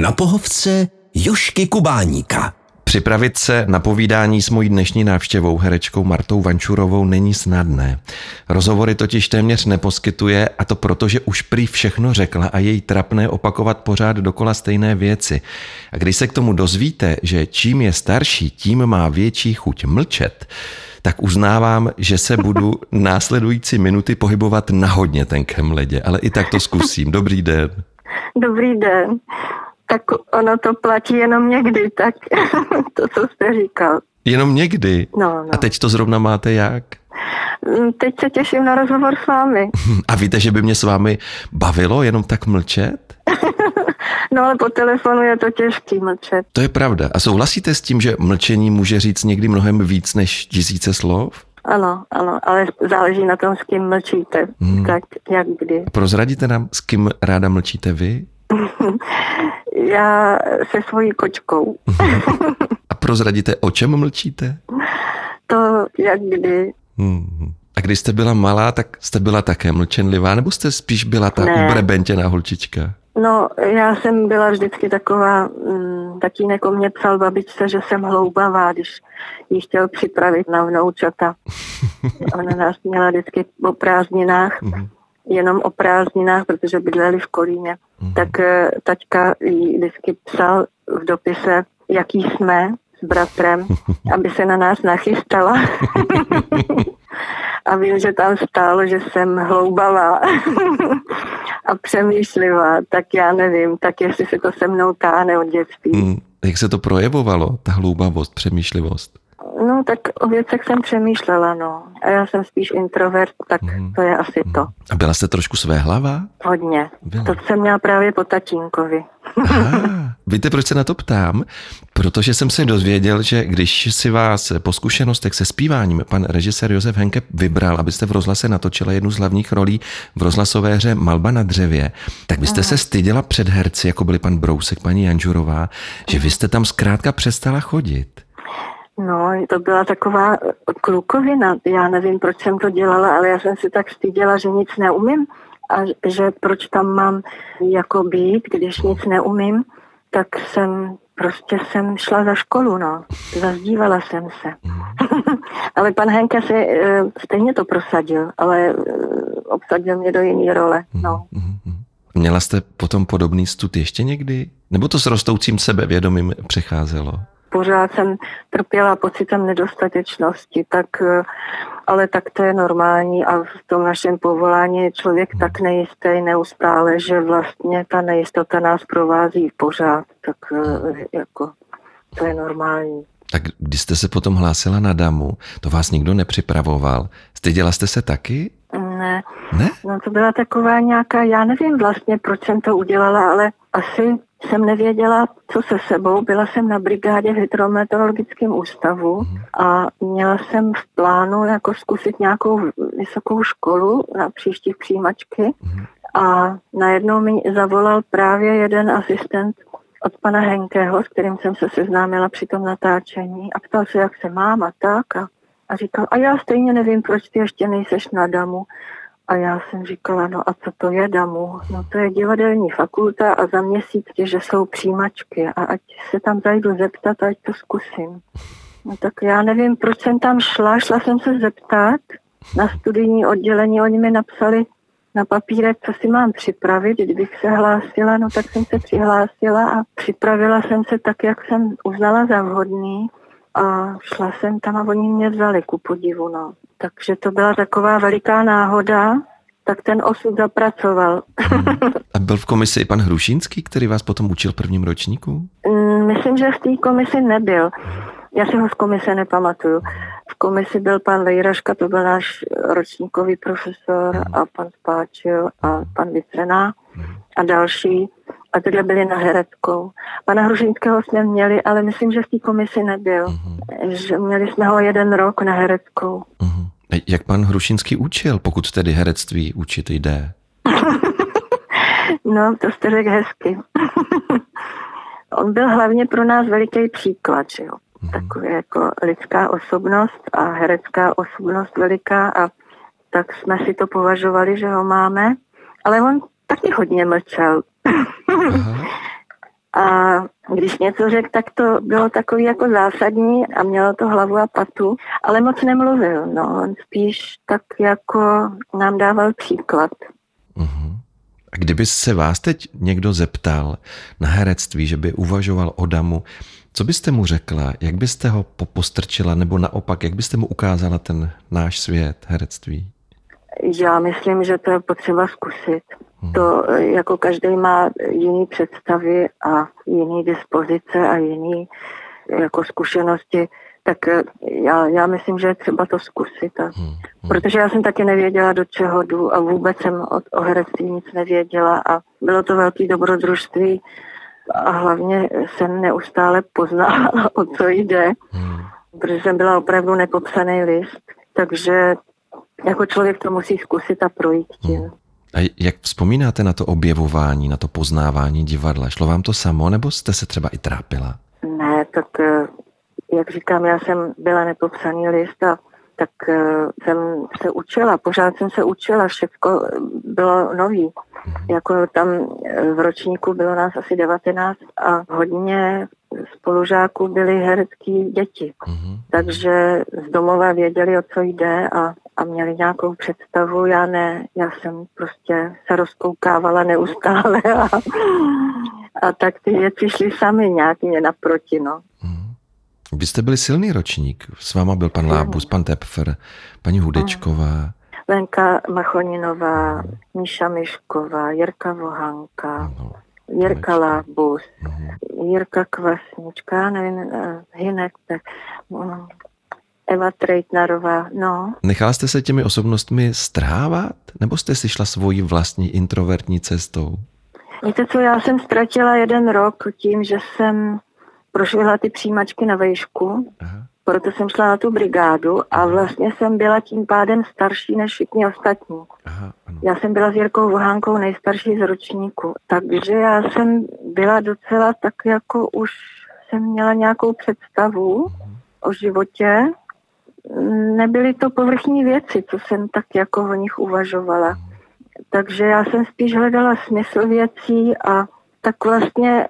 Na pohovce Jošky Kubáníka. Připravit se na povídání s mojí dnešní návštěvou herečkou Martou Vančurovou není snadné. Rozhovory totiž téměř neposkytuje a to proto, že už prý všechno řekla a její trapné opakovat pořád dokola stejné věci. A když se k tomu dozvíte, že čím je starší, tím má větší chuť mlčet, tak uznávám, že se budu následující minuty pohybovat na hodně tenkém ledě, ale i tak to zkusím. Dobrý den. Dobrý den. Tak ono to platí jenom někdy, tak to, co jste říkal. Jenom někdy? No, no. A teď to zrovna máte jak? Mm, Teď se těším na rozhovor s vámi. A víte, že by mě s vámi bavilo jenom tak mlčet? No ale po telefonu je to těžký mlčet. To je pravda. A souhlasíte s tím, že mlčení může říct někdy mnohem víc než tisíce slov? Ano, ano, ale záleží na tom, s kým mlčíte. Hmm. Tak jak kdy. A prozradíte nám, s kým ráda mlčíte vy? Já se svojí kočkou. A prozradíte, o čem mlčíte? To jak kdy. Hmm. A když jste byla malá, tak jste byla také mlčenlivá, nebo jste spíš byla ta Ne. ubrebentěná holčička? No, já jsem byla vždycky taková, mm, tatínek o mě psal babičce, že jsem hloubavá, když ji chtěl připravit na vnoučata. Ona nás měla vždycky o prázdninách, Mhm. Jenom o prázdninách, protože bydleli v Kolíně. Mhm. Tak eh, taťka jí vždycky psal v dopise, jaký jsme s bratrem, aby se na nás nachystala. A vím, že tam stálo, že jsem hloubavá a přemýšlivá, tak já nevím, tak jestli se to se mnou táhne od dětství. Hmm. Jak se to projevovalo, ta hloubavost, přemýšlivost? No, tak o věcech jsem přemýšlela, no. A já jsem spíš introvert, tak Mhm. to je asi to. A byla jste trošku své hlava? Hodně. Byla. To jsem měla právě po tatínkovi. Aha, víte, proč se na to ptám? Protože jsem se dozvěděl, že když si vás po zkušenostech se zpíváním pan režisér Josef Henke vybral, abyste v rozhlase natočila jednu z hlavních rolí v rozhlasové hře Malba na dřevě, tak byste se styděla před herci, jako byli pan Brousek, paní Janžurová, že vy jste tam zkrátka přestala chodit. No, to byla taková eh, klukovina. Já nevím, proč jsem to dělala, ale já jsem si tak styděla, že nic neumím a že proč tam mám jako být, když nic neumím, tak jsem prostě jsem šla za školu, no. Zazdívala jsem se. ale pan Henke si eh, stejně to prosadil, ale eh, obsadil mě do jiné role, no. Mhm. Měla jste potom podobný stud ještě někdy? Nebo to s rostoucím sebevědomím přecházelo? Pořád jsem trpěla pocitem nedostatečnosti, tak, eh, ale tak to je normální a v tom našem povolání je člověk tak nejistý neustále, že vlastně ta nejistota nás provází pořád, tak eh, jako to je normální. Tak když jste se potom hlásila na damu, to vás nikdo nepřipravoval. Styděla jste se taky? Ne, Ne? no to byla taková nějaká, já nevím vlastně, proč jsem to udělala, ale asi jsem nevěděla, co se sebou. Byla jsem na brigádě v hydrometeorologickém ústavu a měla jsem v plánu jako zkusit nějakou vysokou školu na příští přijímačky a najednou mi zavolal právě jeden asistent od pana Henkeho, s kterým jsem se seznámila při tom natáčení a ptal se, jak se mám a tak a, a říkal, a já stejně nevím, proč ty ještě nejseš na damu. A já jsem říkala, no a co to je damu? No to je divadelní fakulta a za měsíc, že jsou přijímačky a ať se tam zajdu zeptat, ať to zkusím. No tak já nevím, proč jsem tam šla, šla jsem se zeptat na studijní oddělení, oni mi napsali na papírek, co si mám připravit, kdybych se hlásila, no tak jsem se přihlásila a připravila jsem se tak, jak jsem uznala za vhodný a šla jsem tam a oni mě vzali ku podivu, no. Takže to byla taková veliká náhoda, tak ten osud zapracoval. A byl v komisi i pan Hrušínský, který vás potom učil prvním ročníku? Mm, Myslím, že v té komisi nebyl. Já si ho z komise nepamatuju. V komisi byl pan Vejraška, to byl náš ročníkový profesor a pan Spáčil a pan Vicena a další. A tyhle byli na Hereckou. Pana Hrušinského jsme měli, ale myslím, že v té komisi nebyl. Že měli jsme ho jeden rok na Hereckou. Mhm. Jak pan Hrušínský učil, pokud tedy herectví učit jde? No, to jste řekl hezky. On byl hlavně pro nás veliký příklad, že jo. Takový jako lidská osobnost a herecká osobnost veliká a tak jsme si to považovali, že ho máme. Ale on taky hodně mlčel. Aha. A když něco řekl, tak to bylo takový jako zásadní a mělo to hlavu a patu, ale moc nemluvil, no, on spíš tak jako nám dával příklad. Uh-huh. A kdyby se vás teď někdo zeptal na herectví, že by uvažoval o damu, co byste mu řekla, jak byste ho popostrčila, nebo naopak, jak byste mu ukázala ten náš svět herectví? Já myslím, že to je potřeba zkusit. Hmm. To jako každý má jiný představy a jiný dispozice a jiný jako zkušenosti, tak já, já myslím, že je třeba to zkusit. A, hmm. Hmm. Protože já jsem taky nevěděla, do čeho jdu a vůbec jsem od, o herectví nic nevěděla a bylo to velký dobrodružství a hlavně jsem neustále poznávala, o co jde, hmm. protože jsem byla opravdu nepopsaný list, takže jako člověk to musí zkusit a projít tím. Hmm. A jak vzpomínáte na to objevování, na to poznávání divadla? Šlo vám to samo, nebo jste se třeba i trápila? Ne, tak eh, jak říkám, já jsem byla nepopsaný list a tak uh, jsem se učila, pořád jsem se učila, všechno bylo nový. Mm-hmm. Jako tam eh, v ročníku bylo nás asi 19 a hodně spolužáků byly herecký děti. Mm-hmm. Takže z domova věděli, o co jde a, a měli nějakou představu. Já ne, já jsem prostě se rozkoukávala neustále a, a tak ty věci šly sami nějak mě naproti, no. Mm-hmm. Vy jste byli silný ročník. S váma byl pan Lábus, pan Tepfer, paní Hudečková. Lenka Machoninová, Míša Mišková, Jirka Vohanka, Jirka Lábus. Jirka Kvasnička, nevím, uh, Hinek, tak, uh, Eva Trejtnarová, no. Nechala jste se těmi osobnostmi strhávat? Nebo jste si šla svojí vlastní introvertní cestou? Víte co, já jsem ztratila jeden rok tím, že jsem prošvihla ty přijímačky na vejšku, Aha. proto jsem šla na tu brigádu a vlastně jsem byla tím pádem starší než všichni ostatní. Aha, Já jsem byla s Jirkou Vohánkou nejstarší z ročníku, takže já jsem byla docela tak jako už jsem měla nějakou představu uh-huh. o životě. Nebyly to povrchní věci, co jsem tak jako o nich uvažovala. Takže já jsem spíš hledala smysl věcí a tak vlastně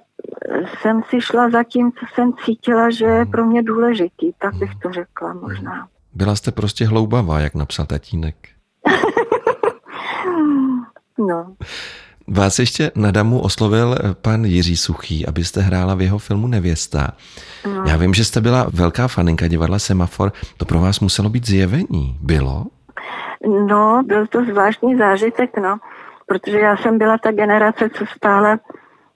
jsem si šla za tím, co jsem cítila, že je pro mě důležitý, tak bych to řekla možná. Byla jste prostě hloubavá, jak napsal tatínek. no. Vás ještě na damu oslovil pan Jiří Suchý, abyste hrála v jeho filmu Nevěsta. No. Já vím, že jste byla velká faninka divadla Semafor. To pro vás muselo být zjevení. Bylo? No, byl to zvláštní zážitek, no. Protože já jsem byla ta generace, co stále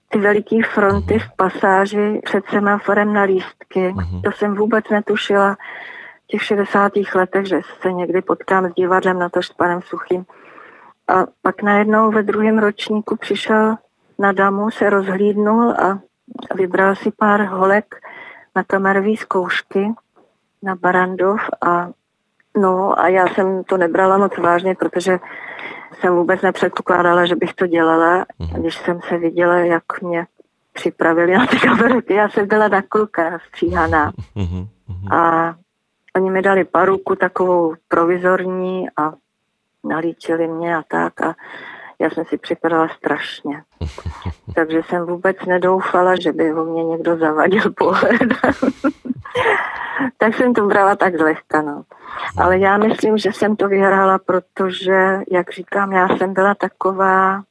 ty veliký fronty v pasáži před semaforem na lístky. Uh-huh. To jsem vůbec netušila v těch 60. letech, že se někdy potkám s divadlem na to s panem Suchým. A pak najednou ve druhém ročníku přišel na damu, se rozhlídnul a vybral si pár holek na kamerové zkoušky na Barandov a no a já jsem to nebrala moc vážně, protože jsem vůbec nepředpokládala, že bych to dělala. Mm-hmm. Když jsem se viděla, jak mě připravili na ty kamery, já jsem byla na kluka stříhaná. Mm-hmm. A oni mi dali paruku takovou provizorní a nalíčili mě a tak a já jsem si připadala strašně. Takže jsem vůbec nedoufala, že by ho mě někdo zavadil pohled. tak jsem to brala tak zlehka, no. Ale já myslím, že jsem to vyhrála, protože, jak říkám, já jsem byla taková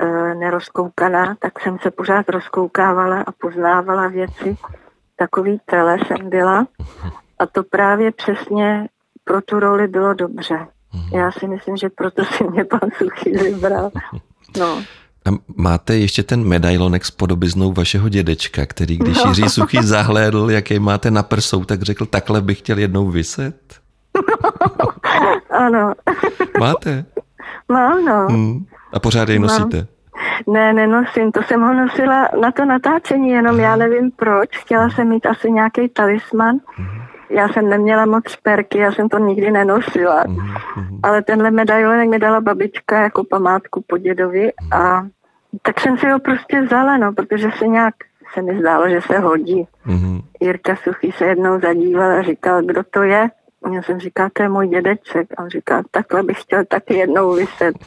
e, nerozkoukaná, tak jsem se pořád rozkoukávala a poznávala věci. Takový tele jsem byla a to právě přesně pro tu roli bylo dobře. Já si myslím, že proto si mě pan Suchý vybral. No. A máte ještě ten medailonek s podobiznou vašeho dědečka, který když no. Jiří Suchý zahlédl, jaký máte na prsou, tak řekl, takhle bych chtěl jednou vyset? ano. Máte? Mám, no. Hmm. A pořád jej nosíte? Mám. Ne, nenosím, to jsem ho nosila na to natáčení, jenom já nevím proč. Chtěla jsem mít asi nějaký talisman. Hmm. Já jsem neměla moc šperky, já jsem to nikdy nenosila. Hmm. Ale tenhle medailonek mi dala babička jako památku po dědovi a tak jsem si ho prostě vzala, no, protože se nějak se mi zdálo, že se hodí. Mm-hmm. Jirka Suchý se jednou zadíval a říkal, kdo to je. Já jsem říkal, to je můj dědeček. A on říkal, takhle bych chtěl taky jednou vyset.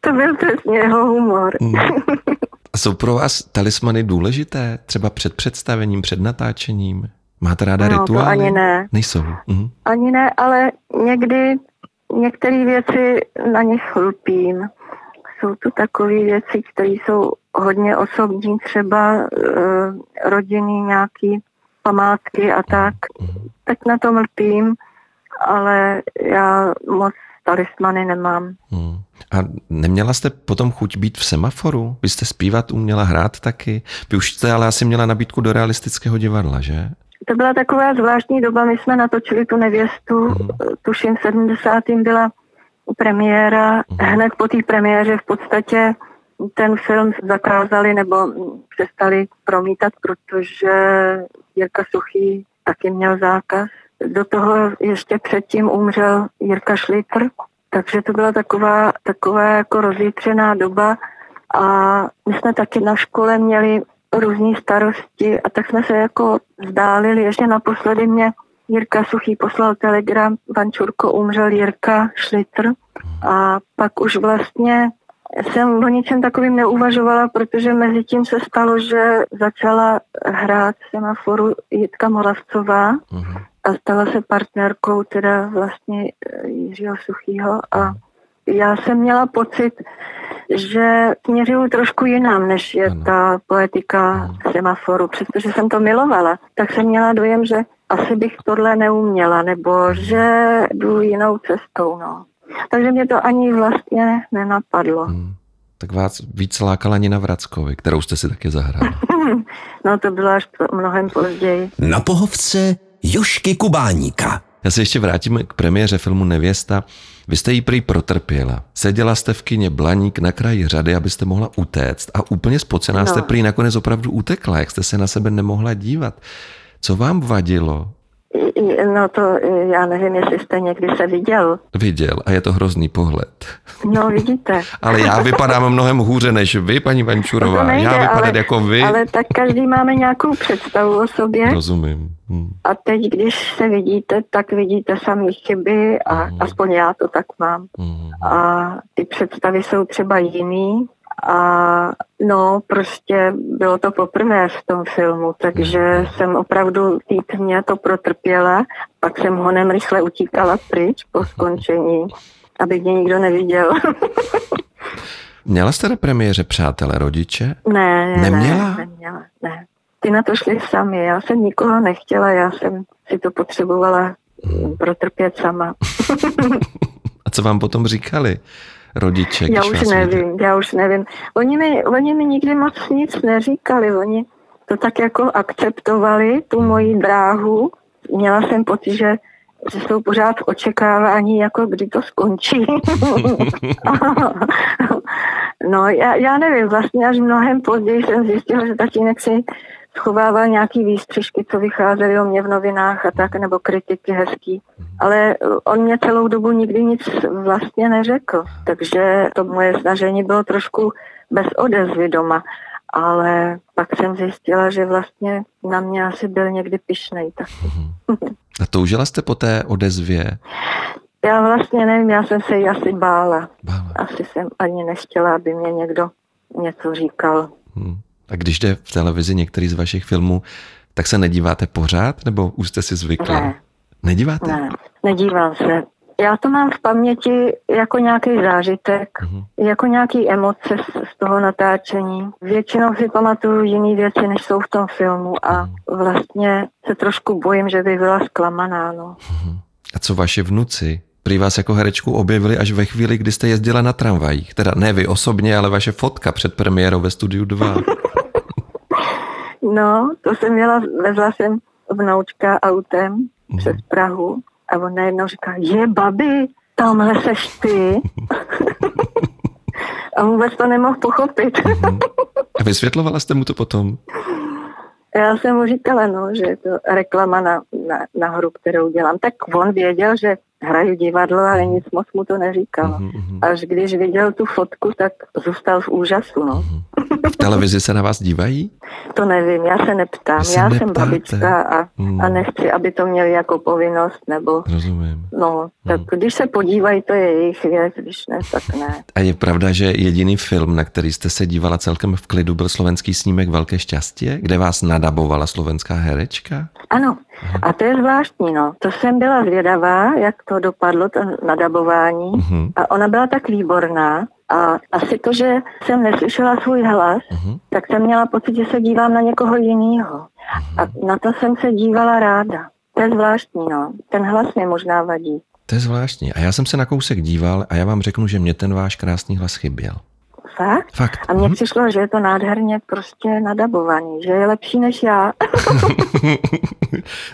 to byl přesně jeho humor. Mm. A jsou pro vás talismany důležité? Třeba před představením, před natáčením? Máte ráda No, rituály? ani ne. Nejsou. Mhm. Ani ne, ale někdy některé věci na nich lpím. Jsou to takové věci, které jsou hodně osobní, třeba e, rodiny, nějaký památky a tak. Tak na tom lpím, ale já moc talismany nemám. Hmm. A neměla jste potom chuť být v semaforu? Vy jste zpívat uměla hrát taky? Vy už jste ale asi měla nabídku do realistického divadla, že? To byla taková zvláštní doba, my jsme natočili tu nevěstu, tuším v 70. byla premiéra, hned po té premiéře v podstatě ten film zakázali nebo přestali promítat, protože Jirka Suchý taky měl zákaz. Do toho ještě předtím umřel Jirka Šlitr, takže to byla taková, taková jako rozjitřená doba a my jsme taky na škole měli různé starosti a tak jsme se jako vzdálili. Ještě naposledy mě Jirka Suchý poslal telegram, Vančurko umřel Jirka Šlitr a pak už vlastně jsem o ničem takovým neuvažovala, protože mezi tím se stalo, že začala hrát semaforu Jitka Moravcová Mhm. A stala se partnerkou teda vlastně eh, Jiřího Suchýho a já jsem měla pocit, že směřuju trošku jinam, než je Ano. ta poetika semaforu. Přestože jsem to milovala, tak jsem měla dojem, že asi bych tohle neuměla, nebo že jdu jinou cestou. No. Takže mě to ani vlastně nenapadlo. Hmm. Tak vás víc lákala Nina Vrackovi, kterou jste si taky zahrál. No to bylo až mnohem později. Na pohovce Jošky Kubáníka. Já se ještě vrátím k premiéře filmu Nevěsta. Vy jste ji prý protrpěla. Seděla jste v kině Blaník na kraji řady, abyste mohla utéct a úplně spocená No. jste prý nakonec opravdu utekla, jak jste se na sebe nemohla dívat. Co vám vadilo? No to já nevím, jestli jste někdy se viděl. Viděl a je to hrozný pohled. No vidíte. Ale já vypadám mnohem hůře než vy, paní Vančurová. To nejde, já vypadat ale- jako vy. Ale tak každý máme nějakou představu o sobě. Rozumím. Hm. A teď, když se vidíte, tak vidíte samý chyby a Mhm. aspoň já to tak mám. Hm. A ty představy jsou třeba jiný a no prostě bylo to poprvé v tom filmu, takže jsem opravdu týdně to protrpěla, pak jsem honem rychle utíkala pryč po skončení, aby mě nikdo neviděl. Měla jste na premiéře přátelé, rodiče? ne, Neměla? ne, neměla, ne. Ty na to šli sami, já jsem nikoho nechtěla, já jsem si to potřebovala mm, protrpět sama. A co vám potom říkali rodiče? Já už nevím, já už nevím. Oni mi, oni mi nikdy moc nic neříkali, oni to tak jako akceptovali, tu moji dráhu. Měla jsem pocit, že, že jsou pořád v očekávání, jako kdy to skončí. no, já, já nevím, vlastně až mnohem později jsem zjistila, že tatínek si schovával nějaký výstřižky, co vycházely o mě v novinách a tak, nebo kritiky hezký. Ale on mě celou dobu nikdy nic vlastně neřekl, takže to moje snažení bylo trošku bez odezvy doma. Ale pak jsem zjistila, že vlastně na mě asi byl někdy pišnej. Tak A toužila jste po té odezvě? já vlastně nevím, já jsem se jí asi bála. Bála. Asi jsem ani nechtěla, aby mě někdo něco říkal. Hm. A když jde v televizi některý z vašich filmů, tak se nedíváte pořád, nebo už jste si zvykla? Ne. Nedíváte? Ne, nedívám se. Já to mám v paměti jako nějaký zážitek, Mhm. jako nějaký emoce z, z toho natáčení. Většinou si pamatuju jiné věci, než jsou v tom filmu a vlastně se trošku bojím, že by byla zklamaná. No. A co vaši vnuci? Prý vás jako herečku objevili až ve chvíli, kdy jste jezdila na tramvajích. Teda ne vy osobně, ale vaše fotka před premiérou ve studiu 2. no, to jsem měla, vezla jsem vnoučka autem Mhm. přes Prahu a on najednou říká, je babi, tamhle seš ty. a vůbec to nemohl pochopit. A vysvětlovala jste mu to potom? Já jsem mu říkala, no, že je to reklama na, na, na hru, kterou dělám. Tak on věděl, že hraju divadlo, ale nic moc mu to neříkalo. Mhm, mhm. Až když viděl tu fotku, tak zůstal v úžasu. No. V televizi se na vás dívají? To nevím, já se neptám. se já neptáte. jsem babička a, Hmm. a nechci, aby to měli jako povinnost, nebo Rozumím. no, tak když se podívají, to je jejich věc, když ne, tak ne. A je pravda, že jediný film, na který jste se dívala celkem v klidu, byl slovenský snímek Velké šťastě, kde vás nadabovala slovenská herečka? Ano, a to je zvláštní, no. To jsem byla zvědavá, jak to dopadlo, to nadabování. Mhm. A ona byla tak výborná. A asi to, že jsem neslyšela svůj hlas, Mhm. tak jsem měla pocit, že se dívám na někoho jiného. A na to jsem se dívala ráda. To je zvláštní, no. Ten hlas mi možná vadí. To je zvláštní. A já jsem se na kousek díval a já vám řeknu, že mě ten váš krásný hlas chyběl. Fakt? Fakt. A mně Mhm. přišlo, že je to nádherně prostě nadabovaný, že je lepší než já.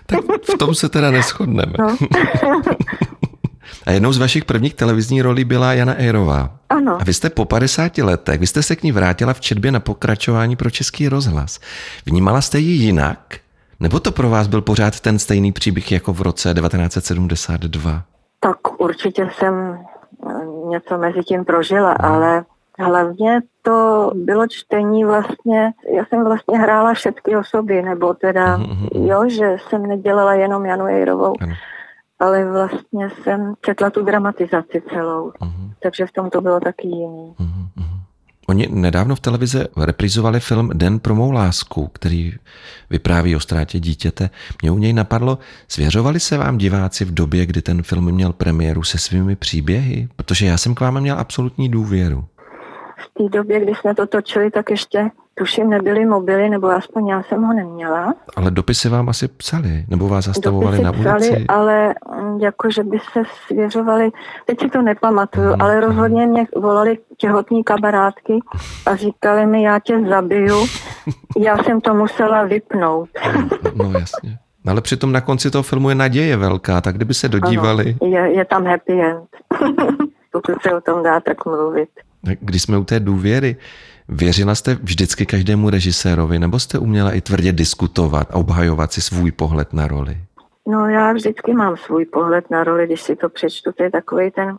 tak v tom se teda neschodneme. No. A jednou z vašich prvních televizní rolí byla Jana Ejrová. ano. A vy jste po 50 letech, vy jste se k ní vrátila v četbě na pokračování pro Český rozhlas. Vnímala jste ji jinak? Nebo to pro vás byl pořád ten stejný příběh jako v roce 1972? Tak určitě jsem eh, něco mezi tím prožila, ale hlavně to bylo čtení vlastně, já jsem vlastně hrála všechny osoby, nebo teda, Mhm, jo, že jsem nedělala jenom Janu Jejrovou, Ano. ale vlastně jsem četla tu dramatizaci celou, Mhm, takže v tom to bylo taky jiný. mhm, mhm. Oni nedávno v televizi reprizovali film Den pro mou lásku, který vypráví o ztrátě dítěte. Mě u něj napadlo, svěřovali se vám diváci v době, kdy ten film měl premiéru se svými příběhy? Protože já jsem k vám měl absolutní důvěru. V té době, kdy jsme to točili, tak ještě tuším nebyly mobily, nebo aspoň já jsem ho neměla. Ale dopisy vám asi psali, nebo vás zastavovali Dopisy na ulici? psali, ale mm, jako, že by se svěřovali, teď si to nepamatuju, Mhm. ale rozhodně mě volali těhotní kamarádky a říkali mi, já tě zabiju. Já jsem to musela vypnout. No jasně. No, Ale přitom na konci toho filmu je naděje velká, tak kdyby se dodívali, Ano, je, je tam happy end. Pokud se o tom dá tak mluvit. Tak když jsme u té důvěry, věřila jste vždycky každému režisérovi, nebo jste uměla i tvrdě diskutovat a obhajovat si svůj pohled na roli? No já vždycky mám svůj pohled na roli, když si to přečtu, to je takový ten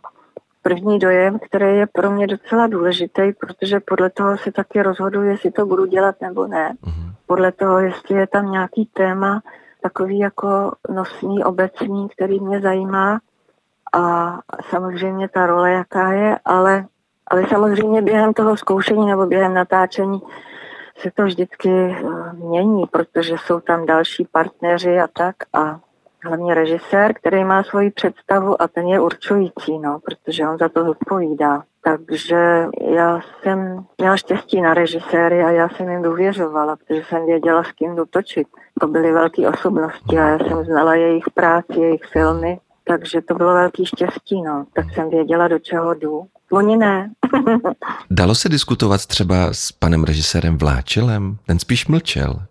první dojem, který je pro mě docela důležitý, protože podle toho si taky rozhoduji, jestli to budu dělat nebo ne. Mhm. Podle toho, jestli je tam nějaký téma takový jako nosný, obecný, který mě zajímá a samozřejmě ta role, jaká je, ale, ale samozřejmě během toho zkoušení nebo během natáčení se to vždycky eh, mění, protože jsou tam další partneři a tak a hlavně režisér, který má svoji představu a ten je určující, no, protože on za to zodpovídá. Takže já jsem měla štěstí na režiséry a já jsem jim důvěřovala, protože jsem věděla, s kým jdu točit. To byly velké osobnosti a já jsem znala jejich práci, jejich filmy, takže to bylo velký štěstí, no. Tak jsem věděla, do čeho jdu. Oni ne. Dalo se diskutovat třeba s panem režisérem Vláčelem? Ten spíš mlčel.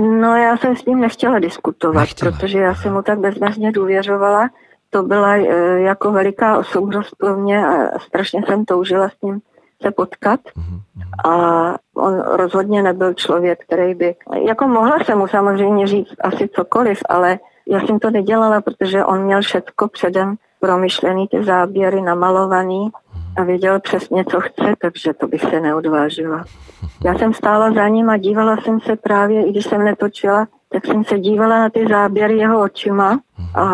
No já jsem s ním nechtěla diskutovat, Nechtěla, protože já jsem mu tak bezmezně důvěřovala. To byla e, jako veliká osobnost pro mě a strašně jsem toužila s ním se potkat. Mhm, A on rozhodně nebyl člověk, který by... Jako mohla jsem mu samozřejmě říct asi cokoliv, ale já jsem to nedělala, protože on měl všecko předem promyšlený, ty záběry namalovaný a věděl přesně, co chce, takže to bych se neodvážila. Já jsem stála za ním a dívala jsem se právě, i když jsem netočila, tak jsem se dívala na ty záběry jeho očima a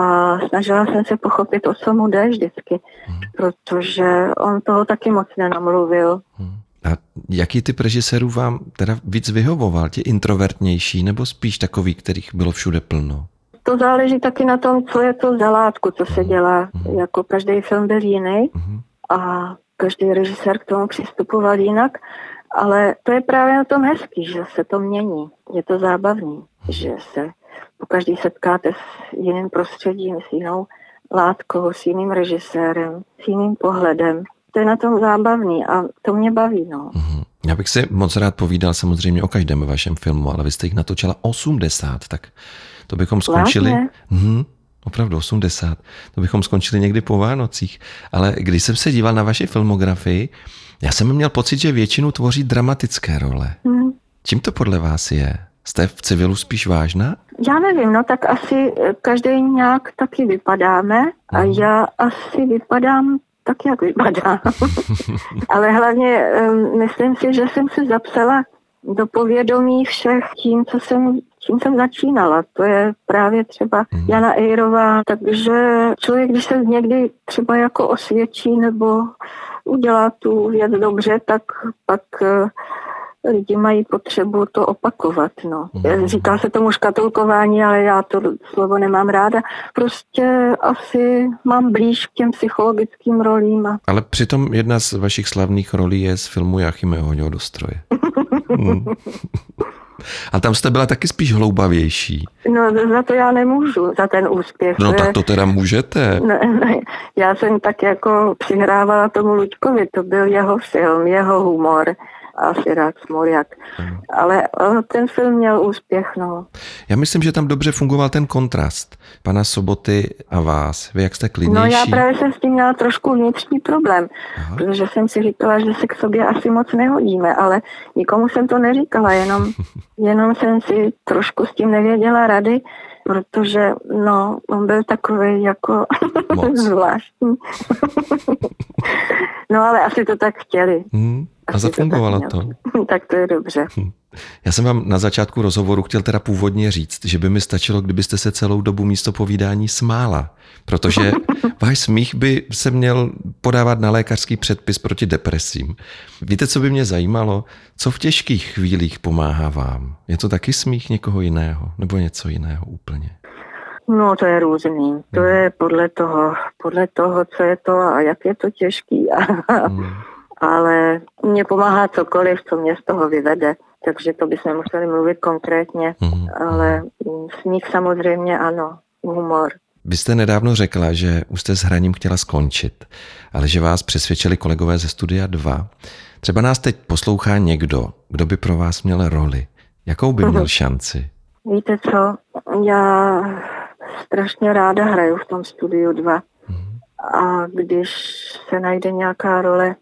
snažila jsem se pochopit, o co mu jde vždycky, protože on toho taky moc nenamluvil. mhm. A jaký typ režisérů vám teda víc vyhovoval? Ti introvertnější nebo spíš takový, kterých bylo všude plno? To záleží taky na tom, co je to za látku, co se dělá. Jako každý film byl jiný Mhm. A každý režisér k tomu přistupoval jinak, ale to je právě na tom hezký, že se to mění. Je to zábavný, že se po každý setkáte s jiným prostředím, s jinou látkou, s jiným režisérem, s jiným pohledem. To je na tom zábavný a to mě baví, no. Mhm. Já bych si moc rád povídal samozřejmě o každém vašem filmu, ale vy jste jich natočila 80, tak to bychom skončili. Vážně? Mhm, opravdu 80. To bychom skončili někdy po Vánocích. Ale když jsem se díval na vaši filmografii, já jsem měl pocit, že většinu tvoří dramatické role. Hm. Čím to podle vás je? Jste v civilu spíš vážná? Já nevím, no tak asi eh, každý nějak taky vypadáme a já asi vypadám tak jak vypadá. Ale hlavně um, myslím si, že jsem se zapsala do povědomí všech tím, co jsem, tím jsem začínala. To je právě třeba mm. Jana Ejrová. Takže člověk, když se někdy třeba jako osvědčí nebo udělá tu věc dobře, tak pak uh, lidi mají potřebu to opakovat. No. Mm. Říká se tomu škatulkování, ale já to slovo nemám ráda. Prostě asi mám blíž k těm psychologickým rolím. A... Ale přitom jedna z vašich slavných rolí je z filmu Jachime Hoňo do stroje. hmm. A tam jste byla taky spíš hloubavější. No za to já nemůžu, za ten úspěch. No tak to teda můžete. Ne, ne, já jsem tak jako přihrávala tomu Luďkovi, to byl jeho film, jeho humor a Sirák Smoljak. Hmm. Ale ten film měl úspěch, no. Já myslím, že tam dobře fungoval ten kontrast pana Soboty a vás. Vy jak jste klidnější? No já právě jsem s tím měla trošku vnitřní problém, Aha. protože jsem si říkala, že se k sobě asi moc nehodíme, ale nikomu jsem to neříkala, jenom, jenom jsem si trošku s tím nevěděla rady, protože no, on byl takový jako zvláštní. no ale asi to tak chtěli. Hmm. A zafungovalo to. Tak to je dobře. Hm. Já jsem vám na začátku rozhovoru chtěl teda původně říct, že by mi stačilo, kdybyste se celou dobu místo povídání smála, protože váš smích by se měl podávat na lékařský předpis proti depresím. Víte, co by mě zajímalo? Co v těžkých chvílích pomáhá vám? Je to taky smích někoho jiného nebo něco jiného úplně? No, to je různý. To hmm. je podle toho, podle toho, co je to a jak je to těžký. hmm ale mě pomáhá cokoliv, co mě z toho vyvede. Takže to bychom museli mluvit konkrétně, mm-hmm. ale smích samozřejmě ano, humor. Vy jste nedávno řekla, že už jste s hraním chtěla skončit, ale že vás přesvědčili kolegové ze Studia 2. Třeba nás teď poslouchá někdo, kdo by pro vás měl roli. Jakou by měl šanci? Víte co, já strašně ráda hraju v tom Studiu 2. Mm. A když se najde nějaká role,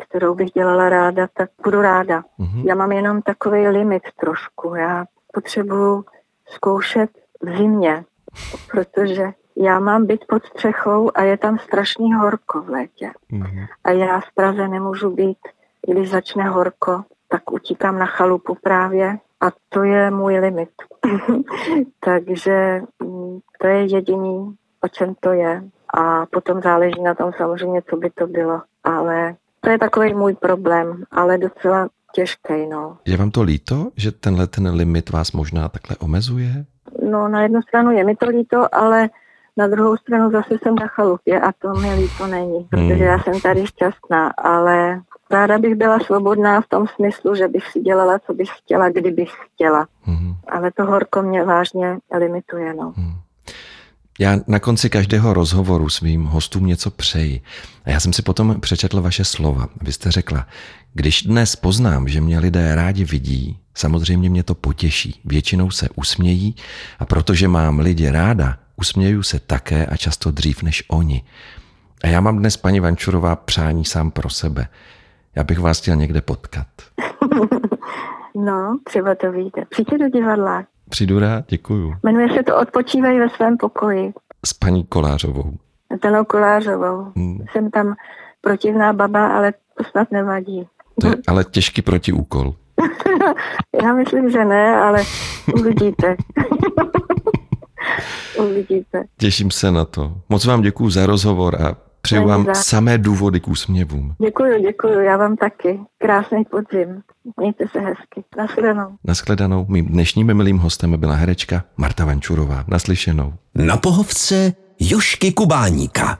kterou bych dělala ráda, tak budu ráda. Mm-hmm. Já mám jenom takový limit trošku. Já potřebuju zkoušet v zimě, protože já mám být pod střechou a je tam strašný horko v létě. Mm-hmm. A já v Praze nemůžu být, když začne horko, tak utíkám na chalupu právě a to je můj limit. Takže mm, to je jediný, o čem to je. A potom záleží na tom samozřejmě, co by to bylo. Ale to je takový můj problém, ale docela těžký, no. Je vám to líto, že tenhle ten limit vás možná takhle omezuje? No, na jednu stranu je mi to líto, ale na druhou stranu zase jsem na chalupě a to mi líto není, protože hmm. já jsem tady šťastná, ale ráda bych byla svobodná v tom smyslu, že bych si dělala, co bych chtěla, kdybych chtěla. Hmm. Ale to horko mě vážně limituje, no. Hmm. Já na konci každého rozhovoru svým hostům něco přeji. A já jsem si potom přečetl vaše slova. Vy jste řekla, když dnes poznám, že mě lidé rádi vidí, samozřejmě mě to potěší. Většinou se usmějí a protože mám lidi ráda, usměju se také a často dřív než oni. A já mám dnes, paní Vančurová, přání sám pro sebe. Já bych vás chtěl někde potkat. No, třeba to víte. Přijďte do divadla. Přijdu rád, děkuju. Jmenuje se to Odpočívej ve svém pokoji. S paní Kolářovou. Danou Kolářovou. Hmm. Jsem tam protivná baba, ale to snad nevadí. To je ale těžký protiúkol. Já myslím, že ne, ale uvidíte. uvidíte. Těším se na to. Moc vám děkuji za rozhovor a Přeju vám za... samé důvody k úsměvům. Děkuji, děkuji, já vám taky. Krásný podzim. Mějte se hezky. Naschledanou. Naschledanou. Mým dnešním milým hostem byla herečka Marta Vančurová. Naslyšenou. Na pohovce Jošky Kubáníka.